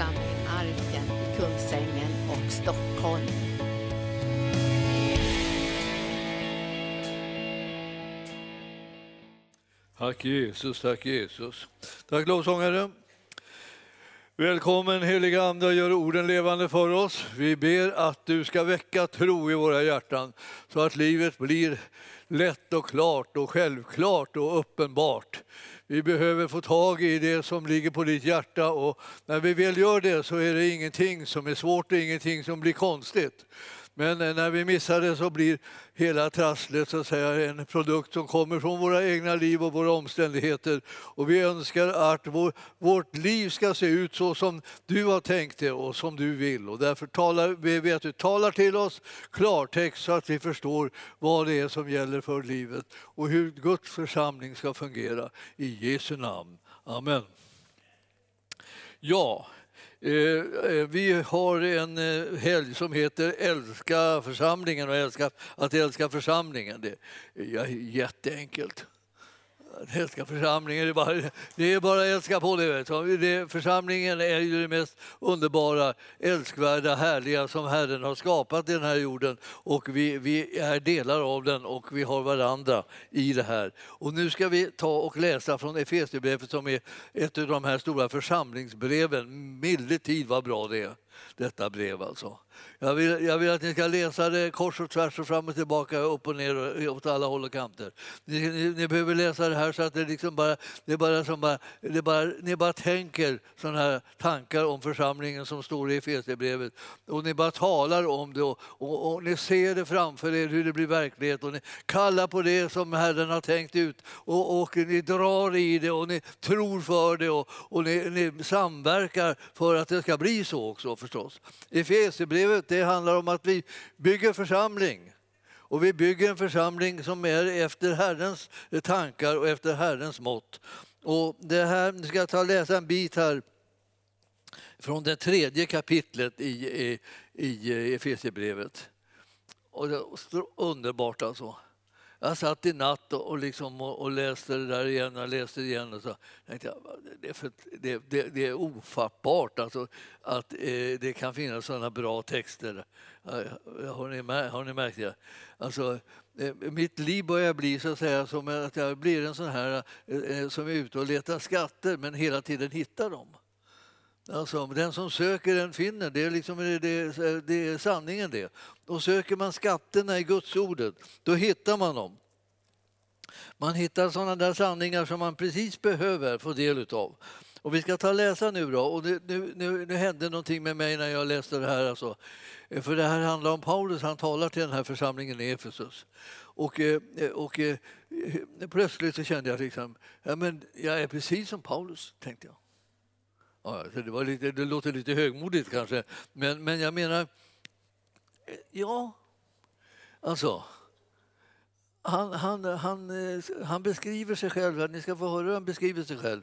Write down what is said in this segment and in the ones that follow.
församling Arken i Kungsängen och Stockholm. Tack Jesus, tack Jesus. Tack lovsångare. Välkommen heliga Ande och gör orden levande för oss. Vi ber att du ska väcka tro i våra hjärtan så att livet blir lätt och klart och självklart och uppenbart. Vi behöver få tag i det som ligger på ditt hjärta och när vi väl gör det så är det ingenting som är svårt och ingenting som blir konstigt. Men eh, när vi missar det så blir hela trasslet så att säga, en produkt som kommer från våra egna liv och våra omständigheter. Och vi önskar att vår, vårt liv ska se ut så som du har tänkt det och som du vill. Och därför talar vi att du talar till oss klartext så att vi förstår vad det är som gäller för livet och hur Guds församling ska fungera. I Jesu namn. Amen. Ja, Eh, eh, vi har en eh, helg som heter Älska församlingen och älska, att älska församlingen. Det är jätteenkelt. Att älska församlingen, det är bara, det är bara att älska på det, det. Församlingen är ju det mest underbara, älskvärda, härliga som Herren har skapat i den här jorden. Och vi, vi är delar av den och vi har varandra i det här. Och nu ska vi ta och läsa från Efesierbrevet som är ett av de här stora församlingsbreven. Milde tid vad bra det är, detta brev alltså. Jag vill, jag vill att ni ska läsa det kors och tvärs och fram och tillbaka, upp och ner och åt alla håll och kanter. Ni, ni, ni behöver läsa det här så att det liksom bara, det bara som bara, det bara, ni bara tänker sådana här tankar om församlingen som står i Efesierbrevet. Och ni bara talar om det och, och, och, ni ser det framför er hur det blir verklighet och ni kallar på det som Herren har tänkt ut och, och ni drar i det och ni tror för det och, och ni, ni samverkar för att det ska bli så också förstås. Efesierbrevet det handlar om att vi bygger församling. Och vi bygger en församling som är efter Herrens tankar och efter Herrens mått. Och det här, nu ska jag ta och läsa en bit här från det tredje kapitlet i, i, i Efesierbrevet. Och det är underbart alltså. Jag satt i natt och, liksom och, och, läste det där igen och läste det igen och så tänkte jag det är, för, det, det, det är ofattbart alltså, att eh, det kan finnas sådana bra texter. Har ni, har ni märkt det? Alltså, eh, mitt liv börjar bli så att säga som att jag blir en sån här eh, eh, som är ute och letar skatter men hela tiden hittar dem. Alltså, den som söker den finner, det är, liksom, det, är, det är sanningen det. Och söker man skatterna i Guds ordet, då hittar man dem. Man hittar sådana där sanningar som man precis behöver få del utav. Och vi ska ta och läsa nu då. Och det, nu, nu, nu hände någonting med mig när jag läste det här. Alltså. Eh, för det här handlar om Paulus, han talar till den här församlingen i Efesus. Och, eh, och, eh, och plötsligt så kände jag liksom, ja men jag är precis som Paulus, tänkte jag. Ja, det, var lite, det låter lite högmodigt kanske, men, men jag menar... Eh, ja, alltså... Han, han, han, eh, han beskriver sig själv, ni ska få höra hur han beskriver sig själv.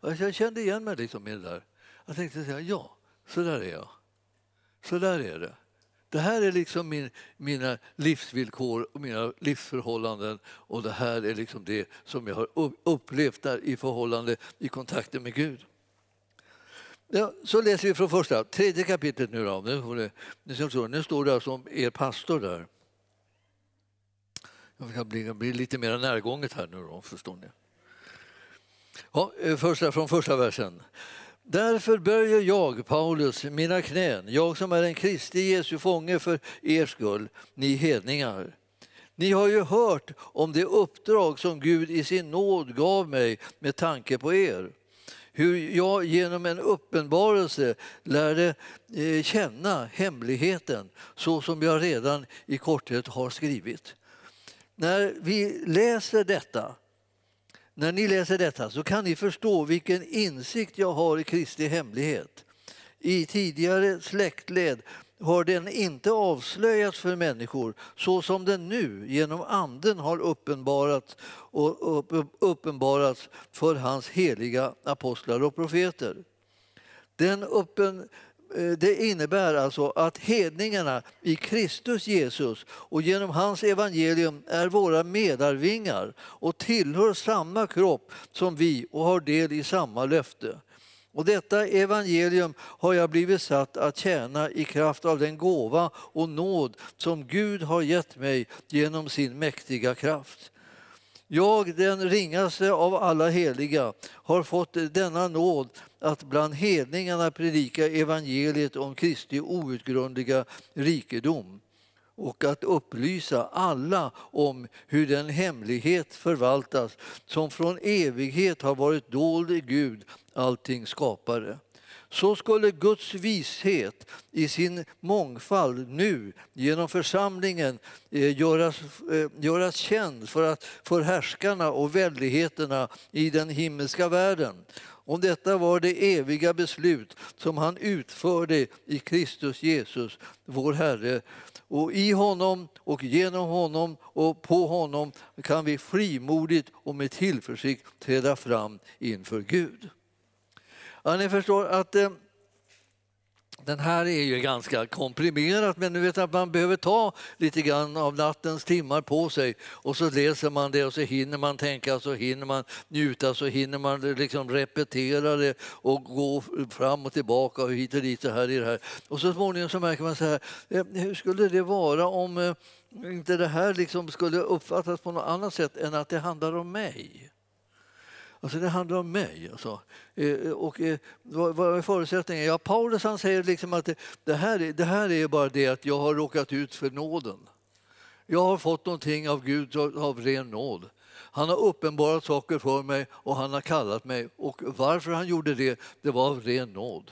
Jag kände igen mig liksom i det där. Jag tänkte säga, ja, så där är jag. Så där är det. Det här är liksom min, mina livsvillkor och mina livsförhållanden och det här är liksom det som jag har upplevt där i förhållande i kontakten med Gud. Ja, så läser vi från första, tredje kapitlet nu då. Nu, nu står det alltså om er pastor där. Jag blir bli, lite mer närgånget här nu då, förstår ni. Ja, eh, första, från första versen. Därför böjer jag, Paulus, mina knän, jag som är en Kristi Jesu fånge för er skull, ni hedningar. Ni har ju hört om det uppdrag som Gud i sin nåd gav mig med tanke på er hur jag genom en uppenbarelse lärde eh, känna hemligheten så som jag redan i korthet har skrivit. När vi läser detta när ni läser detta så kan ni förstå vilken insikt jag har i Kristi hemlighet. I tidigare släktled har den inte avslöjats för människor så som den nu genom Anden har uppenbarats, och uppenbarats för hans heliga apostlar och profeter. Den uppen, eh, det innebär alltså att hedningarna i Kristus Jesus och genom hans evangelium är våra medarvingar och tillhör samma kropp som vi och har del i samma löfte. Och detta evangelium har jag blivit satt att tjäna i kraft av den gåva och nåd som Gud har gett mig genom sin mäktiga kraft. Jag, den ringaste av alla heliga, har fått denna nåd att bland hedningarna predika evangeliet om Kristi outgrundliga rikedom och att upplysa alla om hur den hemlighet förvaltas som från evighet har varit dold i Gud, allting skapare. Så skulle Guds vishet i sin mångfald nu genom församlingen eh, göras, eh, göras känd för, att, för härskarna och väldigheterna i den himmelska världen. Och detta var det eviga beslut som han utförde i Kristus Jesus, vår Herre. Och i honom och genom honom och på honom kan vi frimodigt och med tillförsikt träda fram inför Gud. Ja, ni förstår att eh, den här är ju ganska komprimerad, men du vet att man behöver ta lite grann av nattens timmar på sig och så läser man det och så hinner man tänka, så hinner man njuta, så hinner man liksom repetera det och gå fram och tillbaka och hit och dit så här i det här. Och så småningom så märker man så här, eh, hur skulle det vara om eh, inte det här liksom skulle uppfattas på något annat sätt än att det handlar om mig? Alltså det handlar om mig. Alltså. Eh, och, eh, vad är förutsättningen? Ja, Paulus han säger liksom att det, det, här är, det här är bara det att jag har råkat ut för nåden. Jag har fått någonting av Gud av ren nåd. Han har uppenbarat saker för mig och han har kallat mig. Och varför han gjorde det, det var av ren nåd.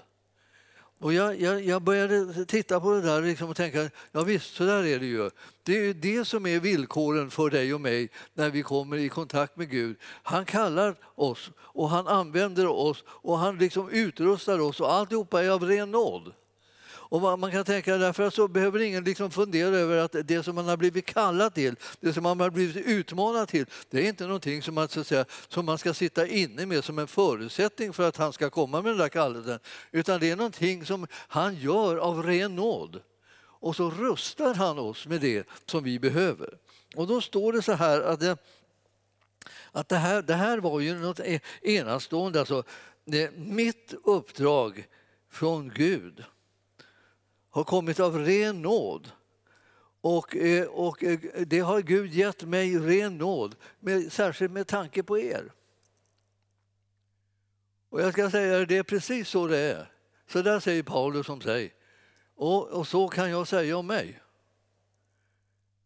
Och jag, jag, jag, började titta på det där liksom och tänka, ja visst, så där är det ju. Det är det som är villkoren för dig och mig när vi kommer i kontakt med Gud. Han kallar oss och han använder oss och han liksom utrustar oss och alltihopa är av ren nåd. Och man kan tänka därför så behöver ingen liksom fundera över att det som man har blivit kallad till, det som man har blivit utmanad till, det är inte någonting som man, så säga, som man ska sitta inne med som en förutsättning för att han ska komma med den där kallelsen. Utan det är någonting som han gör av ren nåd. Och så rustar han oss med det som vi behöver. Och då står det så här att det, att det, här, det här var ju något e- enastående. Alltså, mitt uppdrag från Gud har kommit av ren nåd. Och, eh, och eh, det har Gud gett mig ren nåd, med, särskilt med tanke på er. Och jag ska säga det är precis så det är. Så där säger Paulus om sig. Och, och så kan jag säga om mig.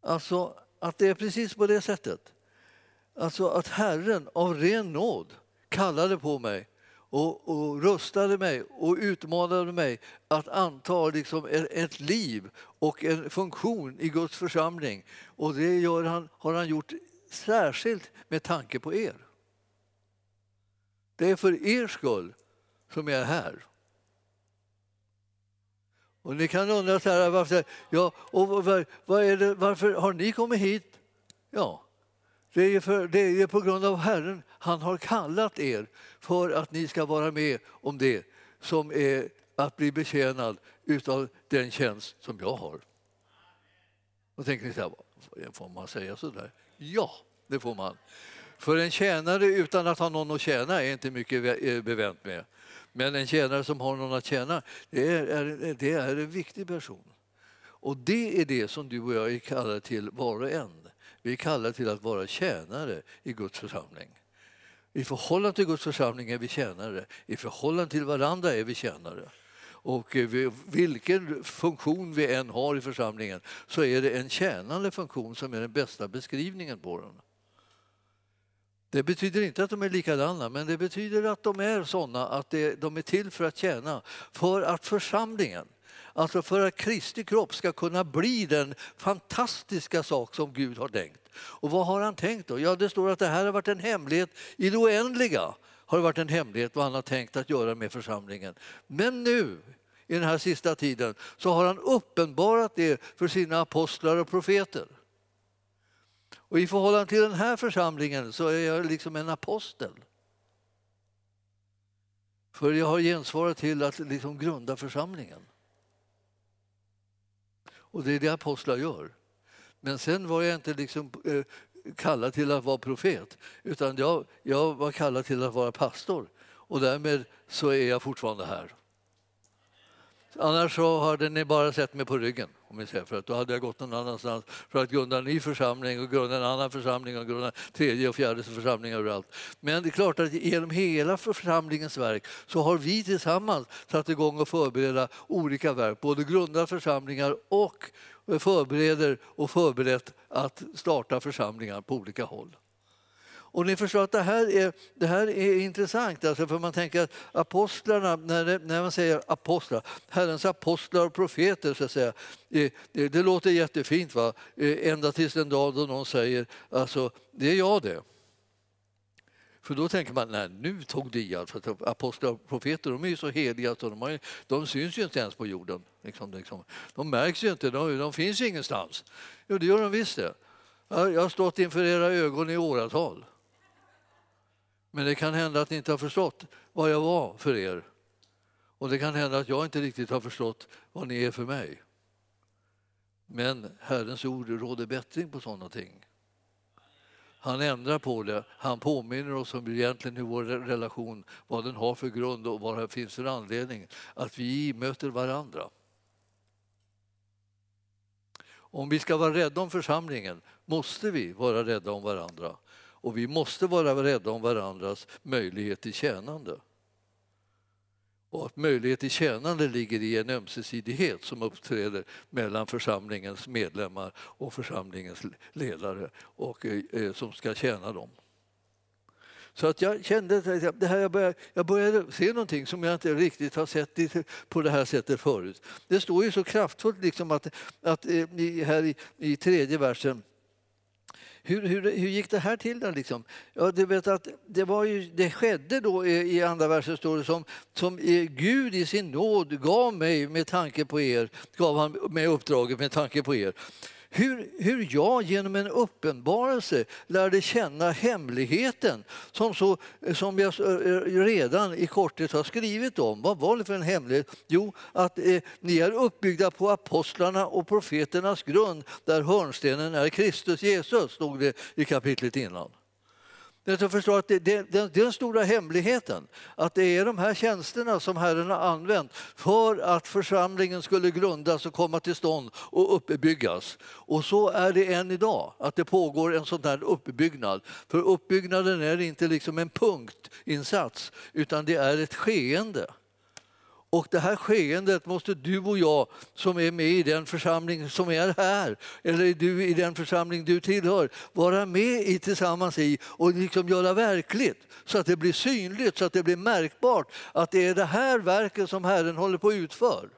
Alltså att det är precis på det sättet. Alltså att Herren av ren nåd kallade på mig och, och rustade mig och utmanade mig att anta liksom ett liv och en funktion i Guds församling. Och det gör han, har han gjort särskilt med tanke på er. Det är för er skull som jag är här. Och ni kan undra så här, varför, ja, och var, var är det, varför har ni kommit hit? Ja, det är, för, det är på grund av Herren. Han har kallat er för att ni ska vara med om det som är att bli betjänad utav den tjänst som jag har. Och tänker ni så här, får man säga så där? Ja, det får man. För en tjänare utan att ha någon att tjäna är inte mycket eh, bevänt med. Men en tjänare som har någon att tjäna, det är, är, det är en viktig person. Och det är det som du och jag är kallade till var och en. Vi är kallade till att vara tjänare i Guds församling. I förhållande till Guds församling är vi tjänare, i förhållande till varandra är vi tjänare. Och eh, vilken funktion vi än har i församlingen så är det en tjänande funktion som är den bästa beskrivningen på den. Det betyder inte att de är likadana, men det betyder att de är sådana att de är till för att tjäna. För att församlingen Alltså för att Kristi kropp ska kunna bli den fantastiska sak som Gud har tänkt. Och vad har han tänkt då? Ja, det står att det här har varit en hemlighet i det oändliga. Har det varit en hemlighet vad han har tänkt att göra med församlingen. Men nu, i den här sista tiden, så har han uppenbarat det för sina apostlar och profeter. Och i förhållande till den här församlingen så är jag liksom en apostel. För jag har gensvarat till att liksom grunda församlingen. Och det är det apostlar gör. Men sen var jag inte liksom eh, kallad till att vara profet utan jag, jag var kallad till att vara pastor. och därmed så är jag fortfarande här. Annars så hade ni bara sett mig på ryggen. Om vi säger, för att då hade jag gått någon annanstans för att grunda en ny församling och grunda en annan församling och grunda tredje och fjärde församling överallt. Men det är klart att genom hela församlingens verk så har vi tillsammans satt igång och förbereda olika verk, både grundat församlingar och eh, förbereder och förberett att starta församlingar på olika håll. Och ni förstår att det här är, det här är intressant, alltså för man tänker att apostlarna, när, det, när man säger apostlar, Herrens apostlar och profeter, så att säga, det, det, det låter jättefint, va? Eh, ända tills den dag då någon säger alltså, det är jag det. För då tänker man, nej nu tog det i. Alltså, apostlar och profeter de är ju så heliga så de, har, de syns ju inte ens på jorden. Liksom, liksom. De märks ju inte, de, de finns ingenstans. Jo, det gör de visst det. Jag har stått inför era ögon i åratal. Men det kan hända att ni inte har förstått vad jag var för er. Och det kan hända att jag inte riktigt har förstått vad ni är för mig. Men Herrens ord råder bättring på sådana ting. Han ändrar på det. Han påminner oss om egentligen hur vår relation, vad den har för grund och vad det finns för anledning. Att vi möter varandra. Om vi ska vara rädda om församlingen måste vi vara rädda om varandra. Och vi måste vara rädda om varandras möjlighet till tjänande. Och att möjlighet till tjänande ligger i en ömsesidighet som uppträder mellan församlingens medlemmar och församlingens ledare och eh, eh som ska tjäna dem. Så att jag kände att det här, jag, började, jag började se någonting som jag inte riktigt har sett på det här sättet förut. Det står ju så kraftfullt liksom att, att eh, här i, i tredje versen hur, hur, hur gick det här till? Då, liksom? ja, du vet att det, var ju, det skedde då i, i andra versen står det som, som eh, Gud i sin nåd gav mig med tanke på er, gav han mig uppdraget med tanke på er. Hur, hur jag genom en uppenbarelse lärde känna hemligheten som, så, som jag eh, eh, redan i korthet har skrivit om. Vad var det för en hemlighet? Jo, att eh, ni är uppbyggda på apostlarna och profeternas grund där hörnstenen är Kristus Jesus, stod det i kapitlet innan. Jag förstår att det, det, det, är den stora hemligheten, att det är de här tjänsterna som Herren har använt för att församlingen skulle grundas och komma till stånd och uppbyggas. Och så är det än idag, att det pågår en sån här uppbyggnad. För uppbyggnaden är inte liksom en punktinsats, utan det är ett skeende. Och det här skeendet måste du och jag som är med i den församling som är här, eller du i den församling du tillhör, vara med i tillsammans i och liksom göra verkligt så att det blir synligt, så att det blir märkbart att det är det här verket som Herren håller på att utföra.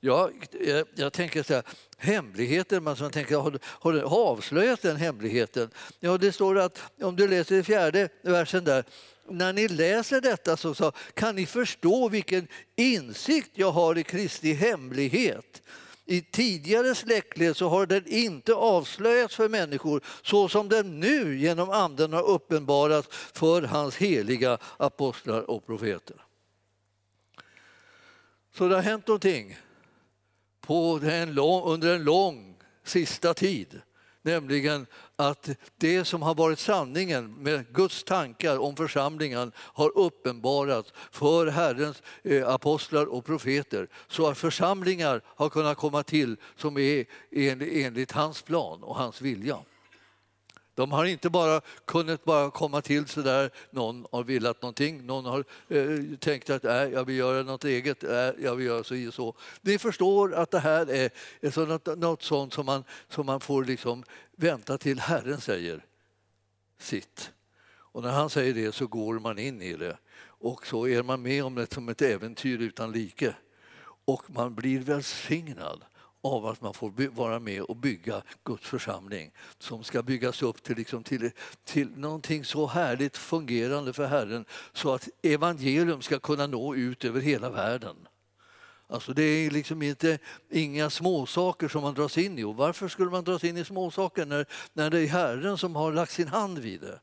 Ja, jag, jag tänker så här, hemligheten, man tänker, har, har du avslöjat den hemligheten? Ja, det står att om du läser i fjärde versen där, när ni läser detta så, så kan ni förstå vilken insikt jag har i Kristi hemlighet. I tidigare släktled så har den inte avslöjats för människor så som den nu genom Anden har uppenbarats för hans heliga apostlar och profeter. Så det har hänt någonting på en lång, under en lång sista tid. Nämligen att det som har varit sanningen med Guds tankar om församlingen har uppenbarats för Herrens eh, apostlar och profeter så att församlingar har kunnat komma till som är enligt hans plan och hans vilja. De har inte bara kunnat bara komma till så där någon har velat någonting, någon har eh, tänkt att äh, jag vill göra något eget, äh, jag vill göra så och så. Ni förstår att det här är, är något, något sånt som man, som man får liksom vänta till Herren säger sitt. Och när han säger det så går man in i det och så är man med om det som ett äventyr utan like. Och man blir välsignad av att man får vara med och bygga Guds församling som ska byggas upp till, liksom till, till någonting så härligt fungerande för Herren så att evangelium ska kunna nå ut över hela världen. Alltså det är liksom inte, inga småsaker som man dras in i. Och varför skulle man dras in i småsaker när, när det är Herren som har lagt sin hand vid det?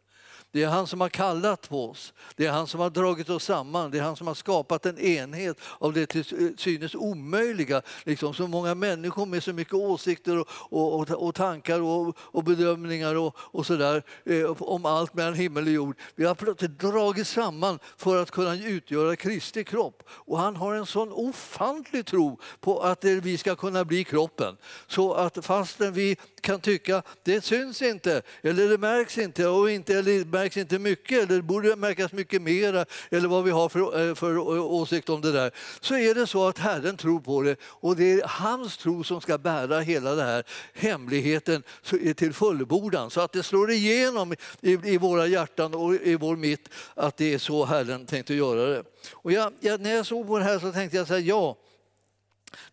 Det är han som har kallat på oss. Det är han som har dragit oss samman. Det är han som har skapat en enhet av det till synes omöjliga. Liksom så många människor med så mycket åsikter och, och, och tankar och, och bedömningar och, och sådär eh, om allt mellan himmel och jord. Vi har plötsligt dragit samman för att kunna utgöra Kristi kropp. Och han har en sån ofantlig tro på att vi ska kunna bli kroppen. Så att fastän vi kan tycka det syns inte eller det märks inte och inte, eller märks inte mycket eller det borde märkas mycket mera eller vad vi har för, eh, för eh, åsikt om det där. Så är det så att Herren tror på det och det är hans tro som ska bära hela den här hemligheten eh, till fullbordan så att det slår igenom i, i våra hjärtan och i vår mitt att det är så Herren tänkte göra det. Och jag, jag, när jag såg på det här så tänkte jag så här, ja,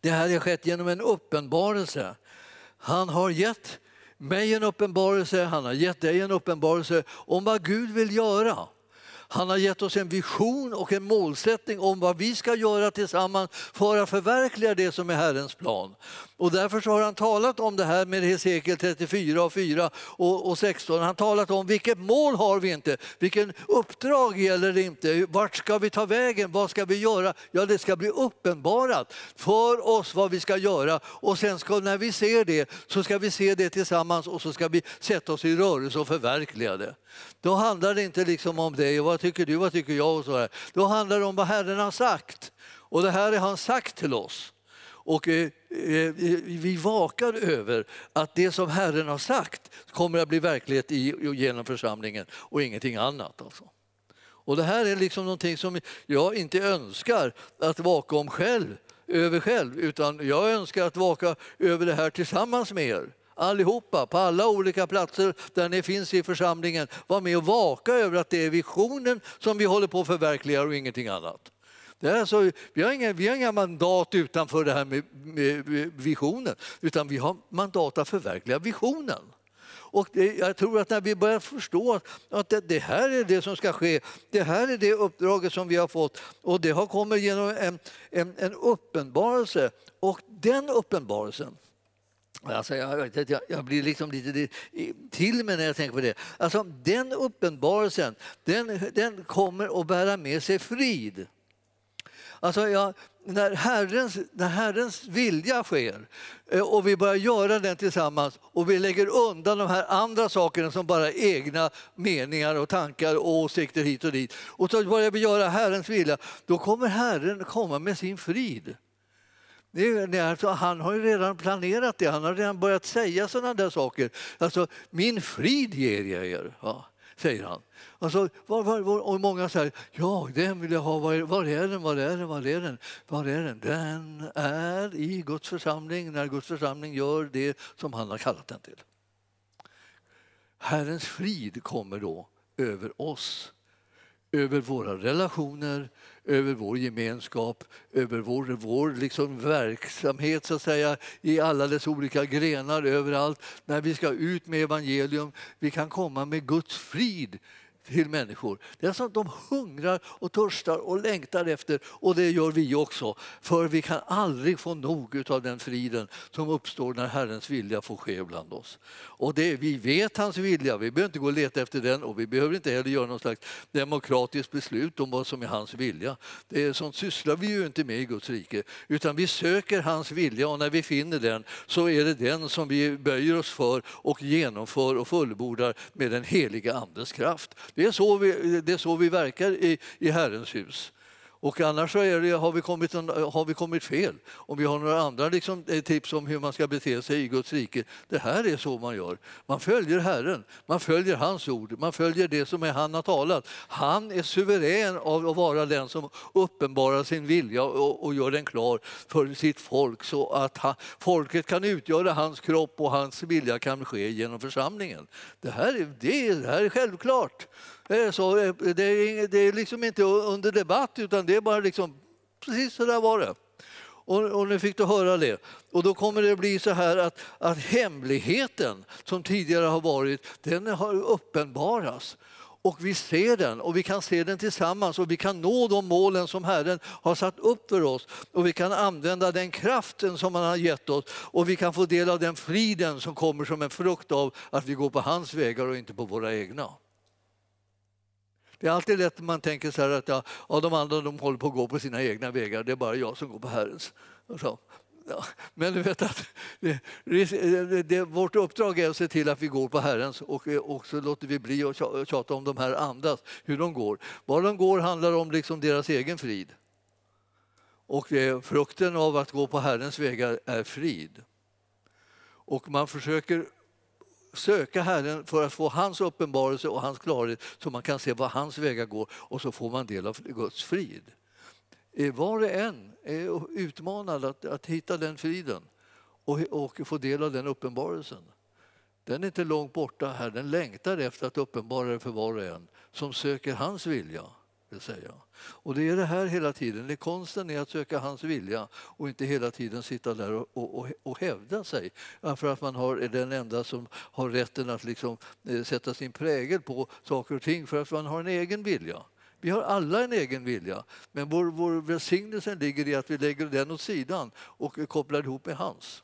det här har skett genom en uppenbarelse. Han har gett mig en uppenbarelse, han har gett dig en uppenbarelse om vad Gud vill göra. Han har gett oss en vision och en målsättning om vad vi ska göra tillsammans för att förverkliga det som är Herrens plan. Och därför har han talat om det här med Hesekiel 34 och 4 och, 16. Han har talat om vilket mål har vi inte, vilken uppdrag gäller det inte, vart ska vi ta vägen, vad ska vi göra? Ja, det ska bli uppenbarat för oss vad vi ska göra och sen ska, när vi ser det så ska vi se det tillsammans och så ska vi sätta oss i rörelse och förverkliga det. Då handlar det inte liksom om dig och vad tycker du, vad tycker jag och så här. Då handlar det om vad Herren har sagt och det här har han sagt till oss. Och eh, eh, vi vakar över att det som Herren har sagt kommer att bli verklighet i, genom församlingen och ingenting annat. Alltså. Och det här är liksom någonting som jag inte önskar att vaka om själv, över själv, utan jag önskar att vaka över det här tillsammans med er allihopa på alla olika platser där ni finns i församlingen. Var med och vaka över att det är visionen som vi håller på att förverkliga och ingenting annat. Det är alltså, vi, har inga, vi har inga mandat utanför det här med, med visionen, utan vi har mandat att förverkliga visionen. Och det, jag tror att när vi börjar förstå att det, det, här är det som ska ske, det här är det uppdraget som vi har fått och det har kommit genom en, en, en uppenbarelse. Och den uppenbarelsen Alltså jag, jag, jag, blir liksom lite till mig när jag tänker på det. Alltså, den uppenbarelsen den, den kommer att bära med sig frid. Alltså, jag, när, Herrens, när Herrens vilja sker eh, och vi börjar göra den tillsammans och vi lägger undan de här andra sakerna som bara är egna meningar och tankar och åsikter hit och dit och så börjar vi göra Herrens vilja, då kommer Herren komma med sin frid. Det är, alltså, han har ju redan planerat det, han har redan börjat säga sådana där saker. Alltså, min frid ger jag er, ja, säger han. Alltså, var, var, var, och många säger, ja den vill jag ha, var, var är den, var är den, var är den? Var är den? Den är i Guds församling när Guds församling gör det som han har kallat den till. Herrens frid kommer då över oss, över våra relationer, över vår gemenskap, över vår, vår liksom verksamhet så att säga, i alla dess olika grenar överallt. När vi ska ut med evangelium, vi kan komma med Guds frid till människor. Det är så att de hungrar och törstar och längtar efter och det gör vi också. För vi kan aldrig få nog av den friden som uppstår när Herrens vilja får ske bland oss. Och det, vi vet hans vilja, vi behöver inte gå och leta efter den och vi behöver inte heller göra något slags demokratiskt beslut om vad som är hans vilja. Det är, sånt sysslar vi ju inte med i Guds rike utan vi söker hans vilja och när vi finner den så är det den som vi böjer oss för och genomför och fullbordar med den heliga Andes kraft. Det är så vi, det är så vi verkar i, i Herrens hus. Och annars så det, har, vi kommit, har vi kommit fel. Om vi har några andra liksom, eh, tips om hur man ska bete sig i Guds rike. Det här är så man gör. Man följer Herren, man följer hans ord, man följer det som är han har talat. Han är suverän av att vara den som uppenbarar sin vilja och, och gör den klar för sitt folk så att han, folket kan utgöra hans kropp och hans vilja kan ske genom församlingen. Det här är, det, det här är självklart. Eh, eh, det är, så, det är, det är liksom inte under debatt utan det är bara liksom, precis så där var det. Och, och nu fick du höra det. Och då kommer det bli så här att, att hemligheten som tidigare har varit, den har uppenbarats. Och vi ser den och vi kan se den tillsammans och vi kan nå de målen som Herren har satt upp för oss. Och vi kan använda den kraften som han har gett oss och vi kan få del av den friden som kommer som en frukt av att vi går på hans vägar och inte på våra egna. Det är alltid lätt när man tänker så här att ja, ja, de andra de håller på att gå på sina egna vägar, det är bara jag som går på Herrens. Och så. Ja, men du vet att det, det, det, vårt uppdrag är att se till att vi går på Herrens och, och så låter vi bli att tjata om de här andras, hur de går. Var de går handlar om liksom deras egen frid. Och eh, frukten av att gå på Herrens vägar är frid. Och man försöker söka Herren för att få hans uppenbarelse och hans klarhet så man kan se var hans vägar går och så får man del av Guds frid. Eh, var och en är utmanad att, att hitta den friden och, och få del av den uppenbarelsen. Den är inte långt borta här, den längtar efter att uppenbara det för var och en som söker hans vilja vill säga. Och det är det här hela tiden. Det konsten är att söka hans vilja och inte hela tiden sitta där och, och, och hävda sig. För att man har, är den enda som har rätten att liksom, eh, sätta sin prägel på saker och ting för att man har en egen vilja. Vi har alla en egen vilja, men vår, vår välsignelse ligger i att vi lägger den åt sidan och kopplar ihop med hans.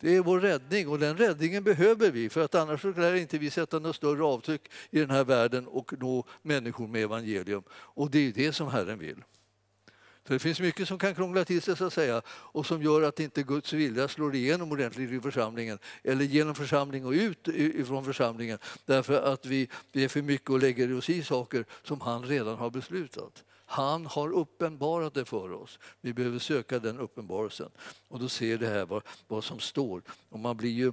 Det är vår räddning och den räddningen behöver vi för att annars lär inte vi sätta något större avtryck i den här världen och nå människor med evangelium. Och det är det som Herren vill. Så det finns mycket som kan krångla till sig så att säga och som gör att inte Guds vilja slår igenom ordentligt i församlingen eller genom församling och ut ifrån församlingen därför att vi, vi är för mycket och lägger oss i saker som han redan har beslutat. Han har uppenbarat det för oss. Vi behöver söka den uppenbarelsen. Och då ser det här vad, vad som står. Och man blir ju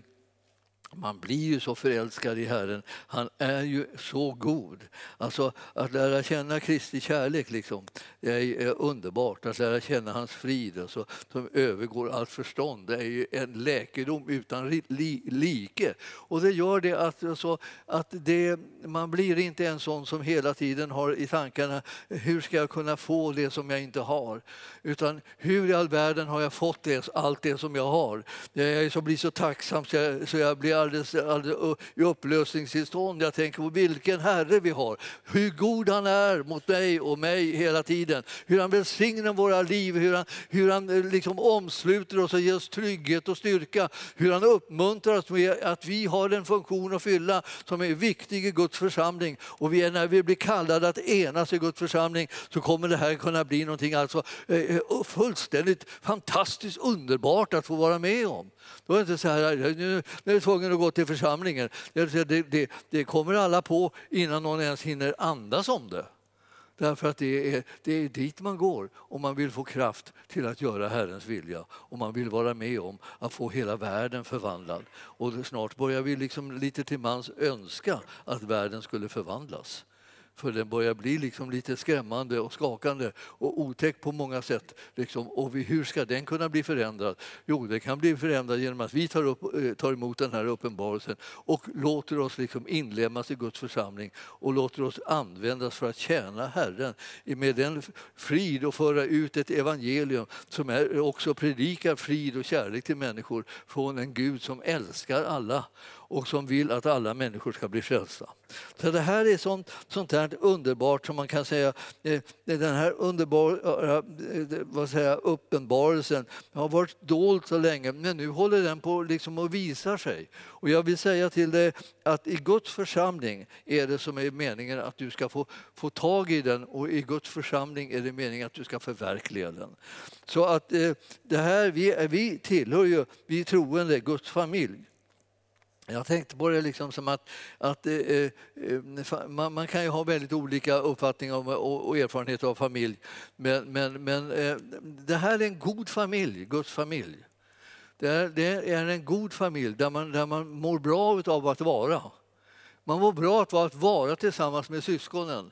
man blir ju så förälskad i Herren. Han är ju så god. Alltså Att lära känna Kristi kärlek liksom, är eh, underbart. Att lära känna hans frid alltså, som övergår allt förstånd. Det är ju en läkedom utan like. Och det gör det att, alltså, att det, man blir inte en sån som hela tiden har i tankarna hur ska jag kunna få det som jag inte har? Utan hur i all världen har jag fått det, allt det som jag har? Jag blir så tacksam så jag, så jag blir alldeles, alldeles i upplösningstillstånd. Jag tänker på vilken Herre vi har, hur god han är mot mig och mig hela tiden. Hur han välsignar våra liv, hur han, hur han eh, liksom omsluter oss och ger oss trygghet och styrka. Hur han uppmuntrar oss med att vi har en funktion att fylla som är viktig i Guds församling. Och vi, när vi blir kallade att enas i Guds församling så kommer det här kunna bli någonting alltså, eh, eh, fullständigt fantastiskt underbart att få vara med om. Då är det inte så här, nu, nu är tvungna att gå till församlingen. Det, det, det kommer alla på innan någon ens hinner andas om det. Därför att det är, det är dit man går om man vill få kraft till att göra Herrens vilja. Om man vill vara med om att få hela världen förvandlad. Och snart börjar vi liksom lite till mans önska att världen skulle förvandlas. För den börjar bli liksom lite skrämmande och skakande och otäck på många sätt. Liksom. Och hur ska den kunna bli förändrad? Jo, den kan bli förändrad genom att vi tar, upp, eh, tar emot den här uppenbarelsen och låter oss liksom inlemmas i Guds församling och låter oss användas för att tjäna Herren med den frid och föra ut ett evangelium som är också predikar frid och kärlek till människor från en Gud som älskar alla och som vill att alla människor ska bli frälsta. Så det här är sånt, sånt här underbart som man kan säga, eh, den här underbara eh, vad säger, uppenbarelsen har varit dold så länge men nu håller den på liksom att visa sig. Och jag vill säga till dig att i Guds församling är det som är meningen att du ska få, få tag i den och i Guds församling är det meningen att du ska förverkliga den. Så att eh, det här, vi, vi tillhör ju, vi troende, Guds familj. Jag tänkte på det liksom som att, att eh, eh, eh man, man, kan ju ha väldigt olika uppfattningar om, eh, och, och erfarenheter av familj. Men, men, men eh, det här är en god familj, Guds familj. Det är, det är en god familj där man, där man mår bra av att vara. Man mår bra av att vara tillsammans med syskonen.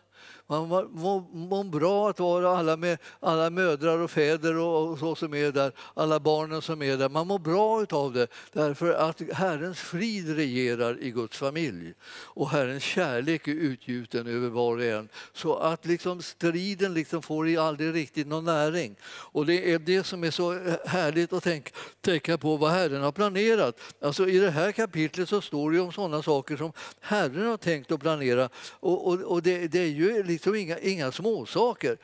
Man mår bra att vara alla, med, alla mödrar och fäder och, så som är där, alla barnen som är där. Man mår bra av det därför att Herrens frid regerar i Guds familj och Herrens kärlek är utgjuten över var och en. Så att liksom striden liksom får aldrig riktigt någon näring. Och det är det som är så härligt att tänka, tänka på vad Herren har planerat. Alltså I det här kapitlet så står det om sådana saker som Herren har tänkt att planera. Och, och, och det, det är ju liksom liksom inga, inga småsaker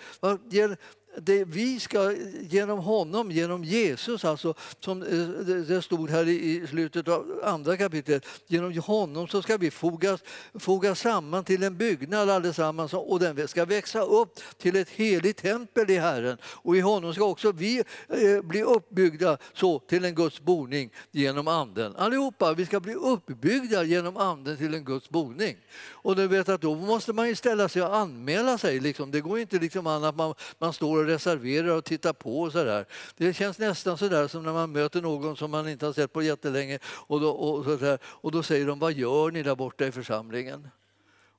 det, vi ska genom honom, genom Jesus, alltså, som eh, det stod här i i slutet av andra kapitlet, genom honom så ska vi fogas, fogas samman till en byggnad allesammans och den ska växa upp till ett heligt tempel i Herren. Och i honom ska också vi eh, bli uppbyggda så till en Guds boning genom anden. Allihopa, vi ska bli uppbyggda genom anden till en Guds boning. Och du vet att då måste man ju ställa sig och anmäla sig. Liksom. Det går inte liksom an att man, man står och reserverar och tittar på. Och så där. Det känns nästan så där som när man möter någon som man inte har sett på jättelänge och då, och så där, och då säger de vad gör ni där borta i församlingen?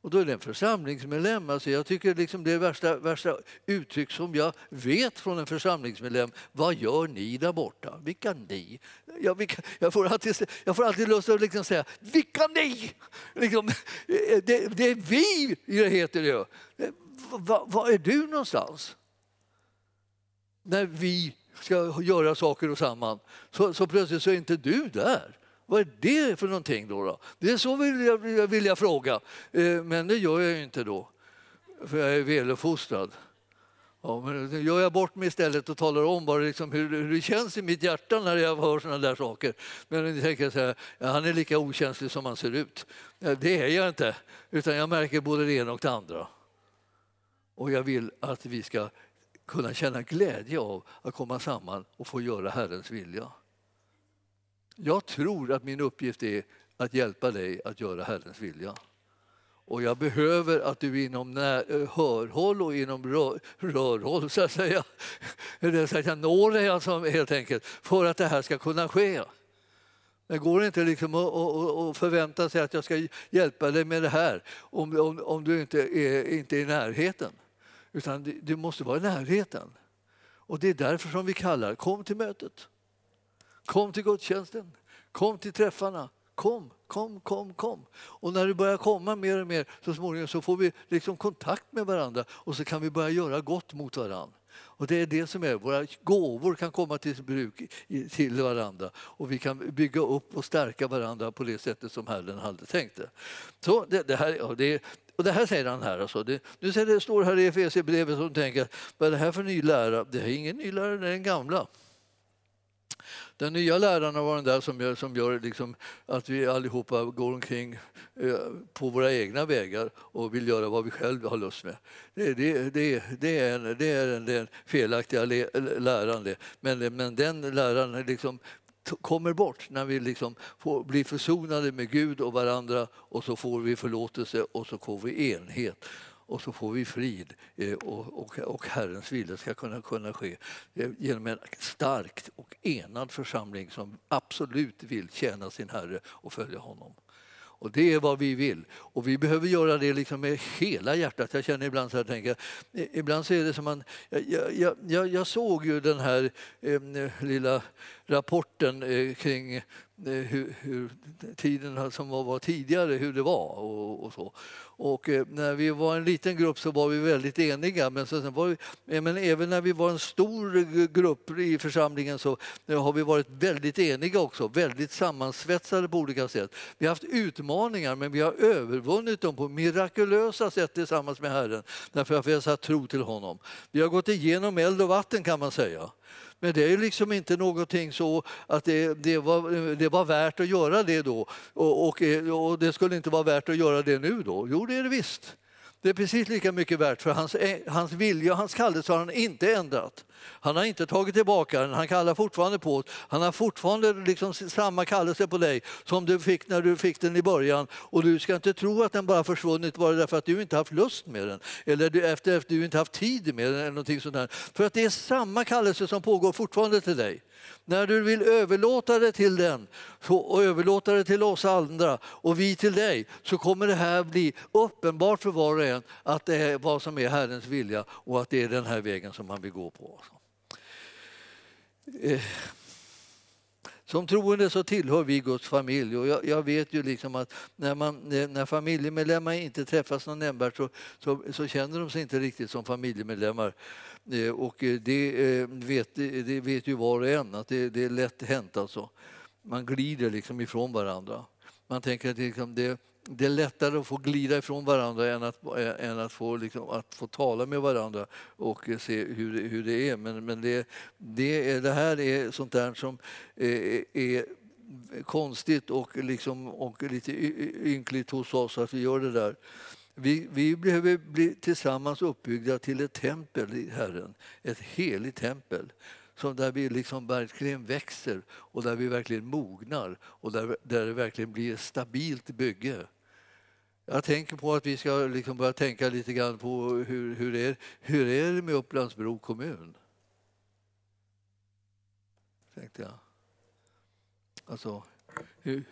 Och då är det en församlingsmedlem. Alltså jag tycker liksom det är värsta, värsta uttryck som jag vet från en församlingsmedlem. Vad gör ni där borta? Vilka ni? Jag, vilka, jag, får, alltid, jag får alltid lust att liksom säga vilka ni? Liksom, det, det är vi, det heter det. Eh, vad var är du någonstans? När vi ska göra saker och samman så, så plötsligt så är inte du där. Vad är det för någonting då? då? Det är så vill jag, vill jag fråga, Eh, men det gör jag ju inte då, för jag är väluppfostrad. Ja, men då gör jag bort mig istället och talar om bara liksom hur, hur det känns i mitt hjärta när jag hör sådana där saker. Men ni tänker så här, ja, han är lika okänslig som han ser ut. Ja, det är jag inte, utan jag märker både det ena och det andra. Och jag vill att vi ska kunna känna glädje av att komma samman och få göra Herrens vilja. Jag tror att min uppgift är att hjälpa dig att göra Herrens vilja. Och jag behöver att du inom när, eh, hörhåll och inom rör, rörhåll så att säga, så att jag når dig alltså, helt enkelt, för att det här ska kunna ske. Det går inte liksom att, att, att förvänta sig att jag ska hjälpa dig med det här om, om, om du inte är, inte är i närheten. Utan du måste vara i närheten. Och det är därför som vi kallar kom till mötet. Kom till gudstjänsten. Kom till träffarna. Kom, kom, kom, kom. Och när du börjar komma mer och mer så småningom så får vi liksom kontakt med varandra och så kan vi börja göra gott mot varandra. Och det är det som är, våra gåvor kan komma till bruk till varandra och vi kan bygga upp och stärka varandra på det sättet som Herren hade tänkt det. Så det, det här, ja, det, och det här säger han här. Alltså. Det, nu ser det står här i Efesierbrevet som tänker, vad är det här för ny lära? Det är ingen ny lära, det är den gamla. Den nya läraren var den där som gör, som gör liksom att vi allihopa går omkring eh, på våra egna vägar och vill göra vad vi själva har lust med. Det, det, det, det är, en, det är den, den felaktiga läran. Det. Men, men den läran liksom kommer bort när vi liksom får blir försonade med Gud och varandra och så får vi förlåtelse och så får vi enhet och så får vi frid eh, och, och, och Herrens vilja ska kunna, kunna ske eh, genom en stark och enad församling som absolut vill tjäna sin Herre och följa honom. Och det är vad vi vill. Och vi behöver göra det liksom med hela hjärtat. Jag känner ibland så här, tänker, ibland så är det som man... Jag, jag, jag, jag såg ju den här eh, lilla rapporten eh, kring hur, hur, tiden som var, var tidigare, hur det var och, och så. Och eh, när vi var en liten grupp så var vi väldigt eniga. Men, så, var vi, eh, men även när vi var en stor grupp i församlingen så eh, har vi varit väldigt eniga också. Väldigt sammansvetsade på olika sätt. Vi har haft utmaningar men vi har övervunnit dem på mirakulösa sätt tillsammans med Herren. Därför att vi har satt tro till honom. Vi har gått igenom eld och vatten kan man säga. Men det är liksom inte någonting så att det, det, var, det var värt att göra det då. Och, och, och det skulle inte vara värt att göra det nu då. Jo, det är det visst. Det är precis lika mycket värt för hans, eh, hans vilja och hans kallelse har han inte ändrat. Han har inte tagit tillbaka den, han kallar fortfarande på Han har fortfarande liksom samma kallelse på dig som du fick när du fick den i början. Och du ska inte tro att den bara försvunnit bara därför att du inte haft lust med den. Eller efter att du inte haft tid med den. Eller någonting sånt där. För att det är samma kallelse som pågår fortfarande till dig. När du vill överlåta det till den och överlåta det till oss andra och vi till dig så kommer det här bli uppenbart för var och en att det är vad som är Herrens vilja och att det är den här vägen som han vill gå på. Eh, som troende så tillhör vi Guds familj och jag, jag vet ju liksom att när, man, när familjemedlemmar inte träffas någon nämnvärt så, så, så, känner de sig inte riktigt som familjemedlemmar. Eh, och det eh, vet, det vet ju var och en att det, det är lätt hänt alltså. Man glider liksom ifrån varandra. Man tänker att det, liksom det, det är lättare att få glida ifrån varandra än att, än att, få, liksom, att få tala med varandra och se hur, hur det är. Men, men det, det, det här är sånt där som är, är konstigt och, liksom, och lite ynkligt hos oss att vi gör det där. Vi, vi behöver bli tillsammans uppbyggda till ett tempel i Herren, ett heligt tempel som där vi liksom verkligen växer och där vi verkligen mognar och där, där det verkligen blir ett stabilt bygge. Jag tänker på att vi ska liksom börja tänka lite grann på hur, hur, är, hur är det med Upplandsbro kommun? Tänkte jag. Alltså, hur,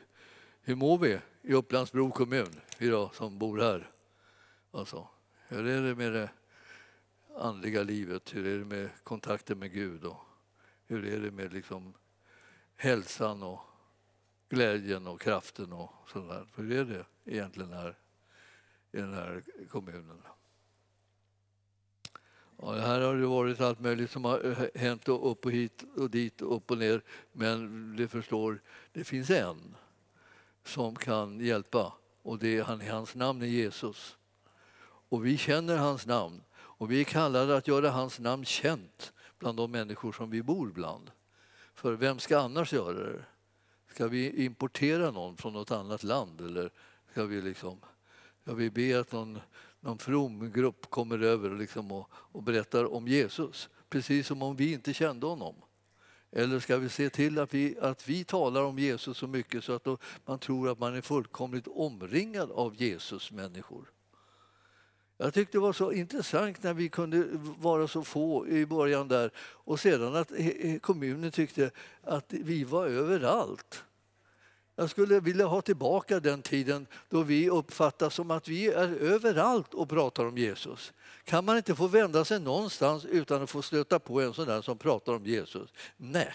hur mår vi i Upplandsbro kommun, vi som bor här? Alltså, hur är det med det andliga livet? Hur är det med kontakten med Gud? Och hur är det med liksom hälsan och glädjen och kraften och sådär? Hur är det egentligen här i den här kommunen? Ja, här har det varit allt möjligt som har eh, hänt upp och hit och dit och upp och ner. Men det förstår, det finns en som kan hjälpa och det är han, hans namn är Jesus. Och vi känner hans namn och vi är kallade att göra hans namn känt bland de människor som vi bor bland. För vem ska annars göra det? Ska vi importera någon från något annat land eller ska vi, liksom, ska vi be att någon, någon from grupp kommer över liksom och, och berättar om Jesus? Precis som om vi inte kände honom. Eller ska vi se till att vi, att vi talar om Jesus så mycket så att man tror att man är fullkomligt omringad av Jesus människor? Jag tyckte det var så intressant när vi kunde vara så få i början där och sedan att kommunen tyckte att vi var överallt. Jag skulle vilja ha tillbaka den tiden då vi uppfattas som att vi är överallt och pratar om Jesus. Kan man inte få vända sig någonstans utan att få stöta på en sån där som pratar om Jesus? Nej.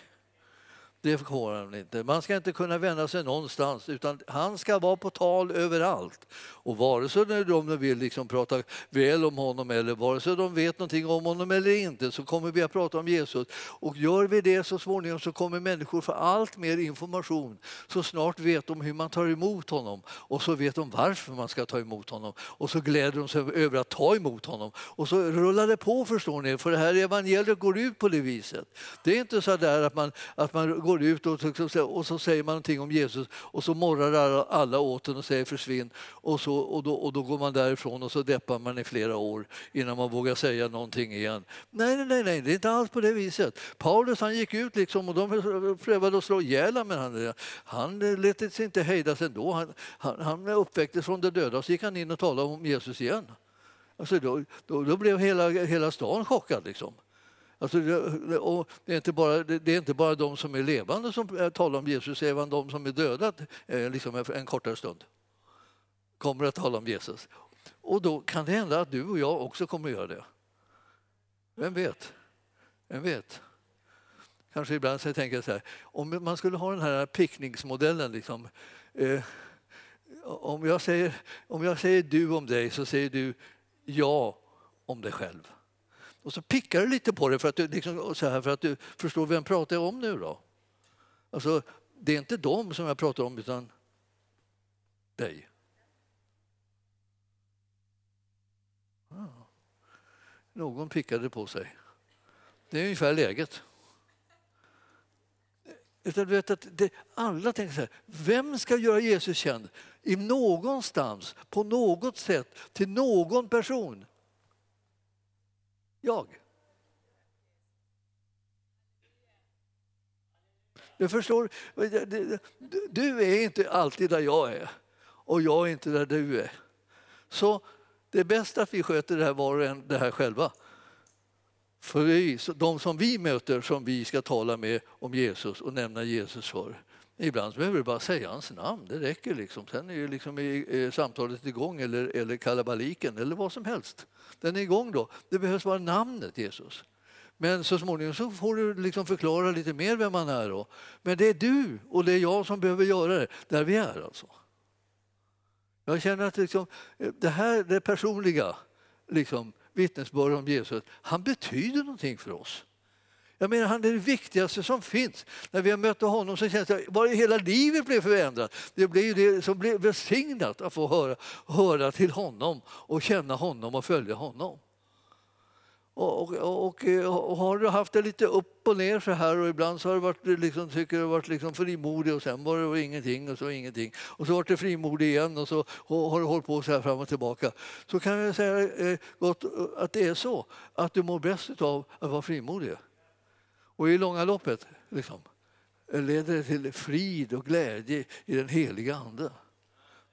Det får han inte. Man ska inte kunna vända sig någonstans utan han ska vara på tal överallt. Och vare sig de vill liksom prata väl om honom eller vare sig de vet någonting om honom eller inte så kommer vi att prata om Jesus. Och gör vi det så småningom så kommer människor få allt mer information. Så snart vet de hur man tar emot honom och så vet de varför man ska ta emot honom. Och så gläder de sig över att ta emot honom. Och så rullar det på förstår ni, för det här evangeliet går ut på det viset. Det är inte så där att man, att man går ut och och så säger man någonting om Jesus och så morrar alla åt den och säger försvinn och, så, och, då, och då går man därifrån och så deppar man i flera år innan man vågar säga någonting igen. Nej, nej, nej, det är inte alls på det viset. Paulus han gick ut liksom och de prövade att slå ihjäl men han, han lät sig inte hejdas ändå. Han, han, han uppväcktes från de döda och så gick han in och talade om Jesus igen. Alltså då, då, då blev hela, hela stan chockad. Liksom. Alltså, och det, är inte bara, det är inte bara de som är levande som eh, talar om Jesus, även de som är döda eh, liksom en kortare stund kommer att tala om Jesus. Och då kan det hända att du och jag också kommer att göra det. Vem vet? Vem vet? Kanske ibland så jag tänker jag så här, om man skulle ha den här picknicksmodellen liksom, eh, om, jag säger, om jag säger du om dig så säger du ja om dig själv. Och så pickar du lite på det för att du, liksom, så här, för att du förstår vem pratar jag om nu då? Alltså, det är inte dem som jag pratar om utan dig. Ah. Någon pickade på sig. Det är ungefär läget. Utan du vet att det, alla tänker så här, vem ska göra Jesus känd? I någonstans, på något sätt, till någon person. Jag. Du förstår, du är inte alltid där jag är och jag är inte där du är. Så det är bäst att vi sköter det här var och en det här själva. För vi, de som vi möter som vi ska tala med om Jesus och nämna Jesus för. Ibland behöver du bara säga hans namn, det räcker. Liksom. Sen är ju liksom i, samtalet igång eller, eller kalabaliken eller vad som helst. Den är igång då. Det behövs bara namnet Jesus. Men så småningom så får du liksom förklara lite mer vem man är. Då. Men det är du och det är jag som behöver göra det, där vi är alltså. Jag känner att liksom, eh, det här det personliga liksom, vittnesbördet om Jesus, han betyder någonting för oss. Jag menar, han är det viktigaste som finns. När vi har mött honom så känns det bara hela livet blev förändrat. Det blev ju det som blev välsignat att få höra, höra till honom och känna honom och följa honom. Och, och, och, och, har du haft det lite upp och ner så här och ibland så har du varit, liksom, tycker du varit liksom frimodig och sen var det ingenting och så ingenting och så var det frimodig igen och så och har du hållit på så här fram och tillbaka. Så kan jag säga eh, gott, att det är så att du mår bäst av att vara frimodig. Och i långa loppet liksom, leder det till frid och glädje i den heliga Ande.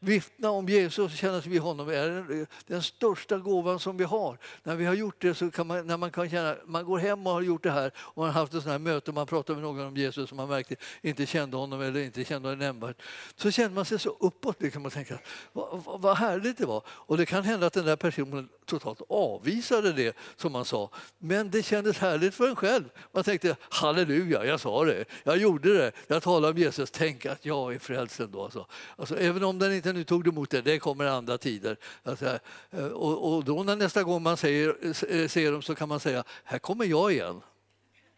Vittna om Jesus och känna vid honom är den största gåvan som vi har. När vi har gjort det så kan man, när man kan känna, man går hem och har gjort det här och man har haft ett sånt här möte och man pratar med någon om Jesus som man märkte inte kände honom eller inte kände honom nämnvärt. Så känner man sig så uppåt liksom och tänker vad, vad, vad härligt det var. Och det kan hända att den där personen totalt avvisade det som man sa. Men det kändes härligt för en själv. Man tänkte halleluja, jag sa det, jag gjorde det, jag talade om Jesus, tänk att jag är frälst ändå. Alltså. Alltså, även om den inte nu tog du emot det, det kommer andra tider. Alltså, och, och då när nästa gång man säger, eh, ser dem så kan man säga, här kommer jag igen.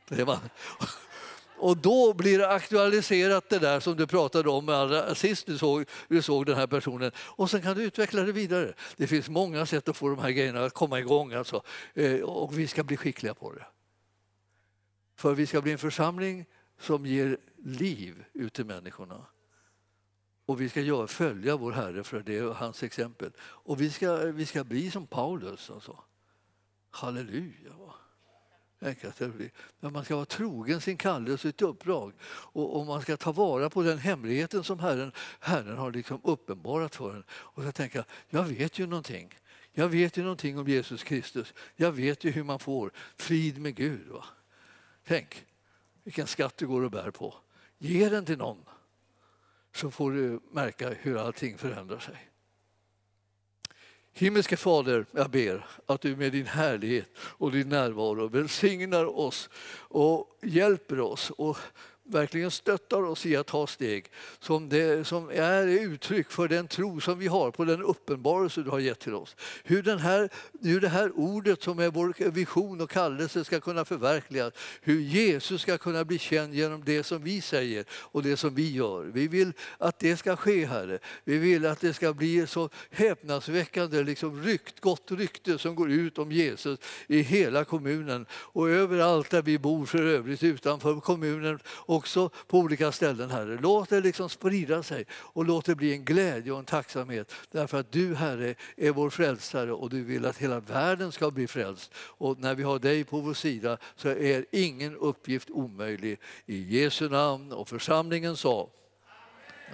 Det man. Och då blir det aktualiserat det där som du pratade om allra sist du såg, du såg den här personen. Och sen kan du utveckla det vidare. Det finns många sätt att få de här grejerna att komma igång. Alltså. Eh, och vi ska bli skickliga på det. För vi ska bli en församling som ger liv ut till människorna. Och vi ska göra, följa vår Herre för det är hans exempel. Och vi ska, vi ska bli som Paulus. Alltså. Halleluja. Men man ska vara trogen sin kallelse och sitt uppdrag. Och, och, man ska ta vara på den hemligheten som Herren, Herren har liksom uppenbarat för en. Och så tänka, jag vet ju någonting. Jag vet ju någonting om Jesus Kristus. Jag vet ju hur man får frid med Gud. Va? Tänk vilken skatt du går och bär på. Ge den till någon så får du märka hur allting förändrar sig. Himmelske Fader, jag ber att du med din härlighet och din närvaro välsignar oss och hjälper oss och verkligen stöttar oss i att ta steg som, det, som är uttryck för den tro som vi har på den uppenbarelse du har gett till oss. Hur, den här, hur det här ordet som är vår vision och kallelse ska kunna förverkligas. Hur Jesus ska kunna bli känd genom det som vi säger och det som vi gör. Vi vill att det ska ske, Herre. Vi vill att det ska bli så häpnadsväckande liksom rykt, gott rykte som går ut om Jesus i hela kommunen och överallt där vi bor för övrigt utanför kommunen också på olika ställen, Herre. Låt det liksom sprida sig och låt det bli en glädje och en tacksamhet därför att du, Herre, är vår frälsare och du vill att hela världen ska bli frälst. Och när vi har dig på vår sida så är ingen uppgift omöjlig. I Jesu namn och församlingen sa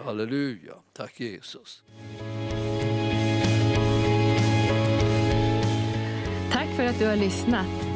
Halleluja. Tack Jesus. Tack för att du har lyssnat.